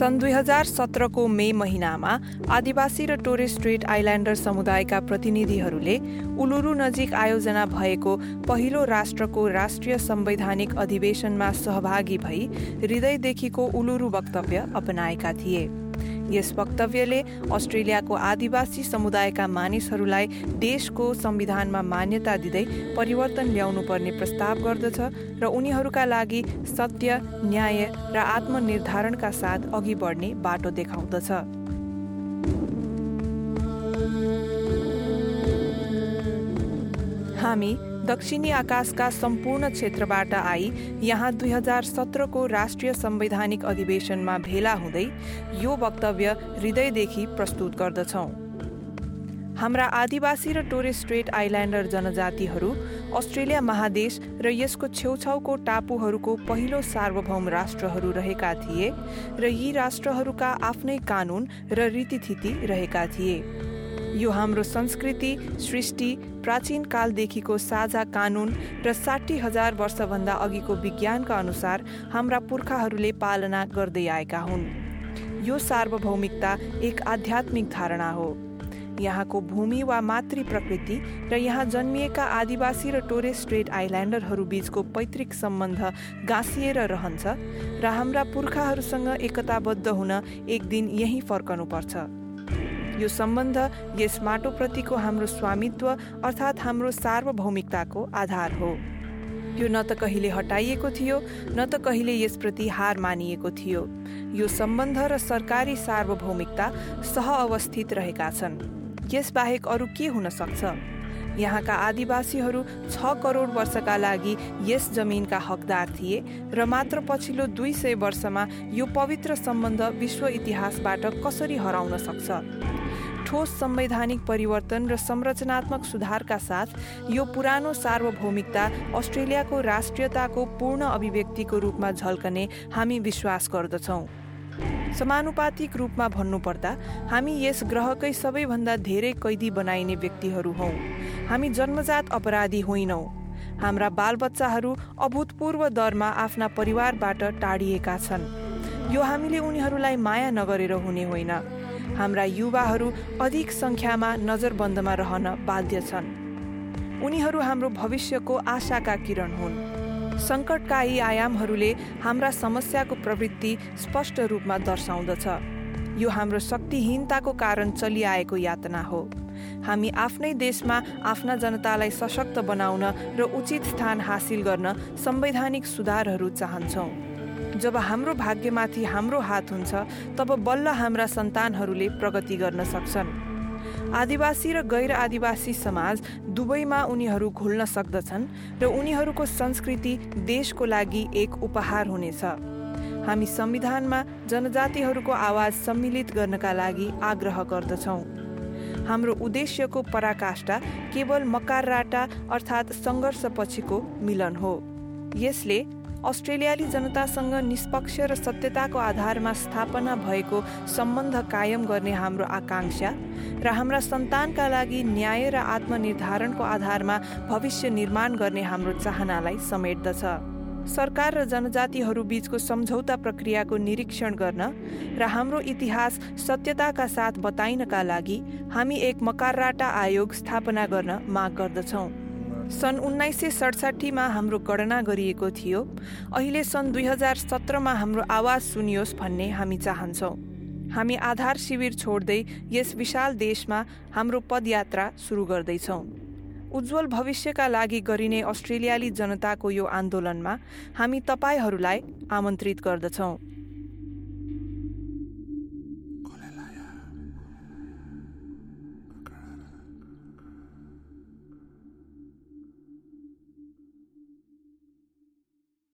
सन् दुई हजार सत्रको मे महिनामा आदिवासी र टोरेस स्ट्रेट आइल्यान्डर समुदायका प्रतिनिधिहरूले उलुरु नजिक आयोजना भएको पहिलो राष्ट्रको राष्ट्रिय संवैधानिक अधिवेशनमा सहभागी भई हृदयदेखिको उलुरु वक्तव्य अपनाएका थिए। यस वक्तव्यले अस्ट्रेलियाको आदिवासी समुदायका मानिसहरूलाई देशको संविधानमा मान्यता दिँदै परिवर्तन ल्याउनु पर्ने प्रस्ताव गर्दछ र उनीहरूका लागि सत्य न्याय र आत्मनिर्धारणका साथ अघि बढ्ने बाटो देखाउँदछ। हामी दक्षिणी आकाशका सम्पूर्ण क्षेत्रबाट आई यहाँ दुई हजार सत्रको राष्ट्रिय संवैधानिक अधिवेशनमा भेला हुँदै यो वक्तव्य हृदयदेखि प्रस्तुत गर्दछौँ। हाम्रा आदिवासी र टोरेस स्ट्रेट आइल्यान्डर जनजातिहरू अस्ट्रेलिया महादेश र यसको छेउछाउको टापुहरूको पहिलो सार्वभौम राष्ट्रहरू रहेका थिए र यी राष्ट्रहरूका आफ्नै कानुन र रीतिथिति रहेका थिए। यो हाम्रो संस्कृति सृष्टि प्राचीन कालदेखिको साझा कानुन र साठी हजार वर्षभन्दा अघिको विज्ञानका अनुसार हाम्रा पुर्खाहरूले पालना गर्दै आएका हुन्। यो सार्वभौमिकता एक आध्यात्मिक धारणा हो। यहाँको भूमि वा मातृ प्रकृति र यहाँ जन्मिएका आदिवासी र टोरेस स्ट्रेट आइल्यान्डरहरू बीचको पैतृक सम्बन्ध गाँसिएर रहन्छ र हाम्रा पुर्खाहरूसँग एकताबद्ध हुन एक दिन यहीँ फर्कनुपर्छ। यो सम्बन्ध यस माटोप्रतिको हाम्रो स्वामित्व अर्थात् हाम्रो सार्वभौमिकताको आधार हो। यो न त कहिले हटाइएको थियो न त कहिले यसप्रति हार मानिएको थियो। यो सम्बन्ध र सरकारी सार्वभौमिकता सह अवस्थित रहेका छन्। यसबाहेक अरू के हुन सक्छ? यहाँका आदिवासीहरू छ करोड वर्षका लागि यस जमिनका हकदार थिए र मात्र पछिल्लो दुई सय वर्षमा यो पवित्र सम्बन्ध विश्व इतिहासबाट कसरी हराउन सक्छ? ठोस संवैधानिक परिवर्तन र संरचनात्मक सुधारका साथ यो पुरानो सार्वभौमिकता अस्ट्रेलियाको राष्ट्रियताको पूर्ण अभिव्यक्तिको रूपमा झल्कने हामी विश्वास गर्दछौँ। समानुपातिक रूपमा भन्नुपर्दा हामी यस ग्रहकै सबैभन्दा धेरै कैदी बनाइने व्यक्तिहरू हौँ। हामी जन्मजात अपराधी होइनौँ। हाम्रा बालबच्चाहरू अभूतपूर्व दरमा आफ्ना परिवारबाट टाढिएका छन्। यो हामीले उनीहरूलाई माया नगरेर हुने होइन। हाम्रा युवाहरू अधिक सङ्ख्यामा नजरबन्दमा रहन बाध्य छन्। उनीहरू हाम्रो भविष्यको आशाका किरण हुन्। सङ्कटका यी आयामहरूले हाम्रा समस्याको प्रवृत्ति स्पष्ट रूपमा दर्शाउँदछ। यो हाम्रो शक्तिहीनताको कारण चलिआएको यातना हो। हामी आफ्नै देशमा आफ्ना जनतालाई सशक्त बनाउन र उचित स्थान हासिल गर्न संवैधानिक सुधारहरू चाहन्छौँ। जब हाम्रो भाग्यमाथि हाम्रो हात हुन्छ तब बल्ल हाम्रा सन्तानहरूले प्रगति गर्न सक्छन्। आदिवासी र गैर आदिवासी समाज दुवैमा उनीहरू घुल्न सक्दछन् र उनीहरूको संस्कृति देशको लागि एक उपहार हुनेछ। हामी संविधानमा जनजातिहरूको आवाज सम्मिलित गर्नका लागि आग्रह गर्दछौँ। हाम्रो उद्देश्यको पराकाष्ठा केवल मकारराटा अर्थात् सङ्घर्षपछिको मिलन हो। यसले अस्ट्रेलियाली जनतासँग निष्पक्ष र सत्यताको आधारमा स्थापना भएको सम्बन्ध कायम गर्ने हाम्रो आकाङ्क्षा र हाम्रा सन्तानका लागि न्याय र आत्मनिर्धारणको आधारमा भविष्य निर्माण गर्ने हाम्रो चाहनालाई समेट्दछ। सरकार र जनजातिहरू बीचको सम्झौता प्रक्रियाको निरीक्षण गर्न र हाम्रो इतिहास सत्यताका साथ बताइनका लागि हामी एक मकारराटा आयोग स्थापना गर्न माग गर्दछौँ। सन् उन्नाइस सय सडसठीमा हाम्रो गणना गरिएको थियो। अहिले सन् दुई हजार सत्रमा हाम्रो आवाज सुनियोस् भन्ने हामी चाहन्छौँ। हामी आधार शिविर छोड्दै यस विशाल देशमा हाम्रो पदयात्रा सुरु गर्दैछौँ। उज्जवल भविष्यका लागि गरिने अस्ट्रेलियाली जनताको यो आन्दोलनमा हामी तपाईँहरूलाई आमन्त्रित गर्दछौँ।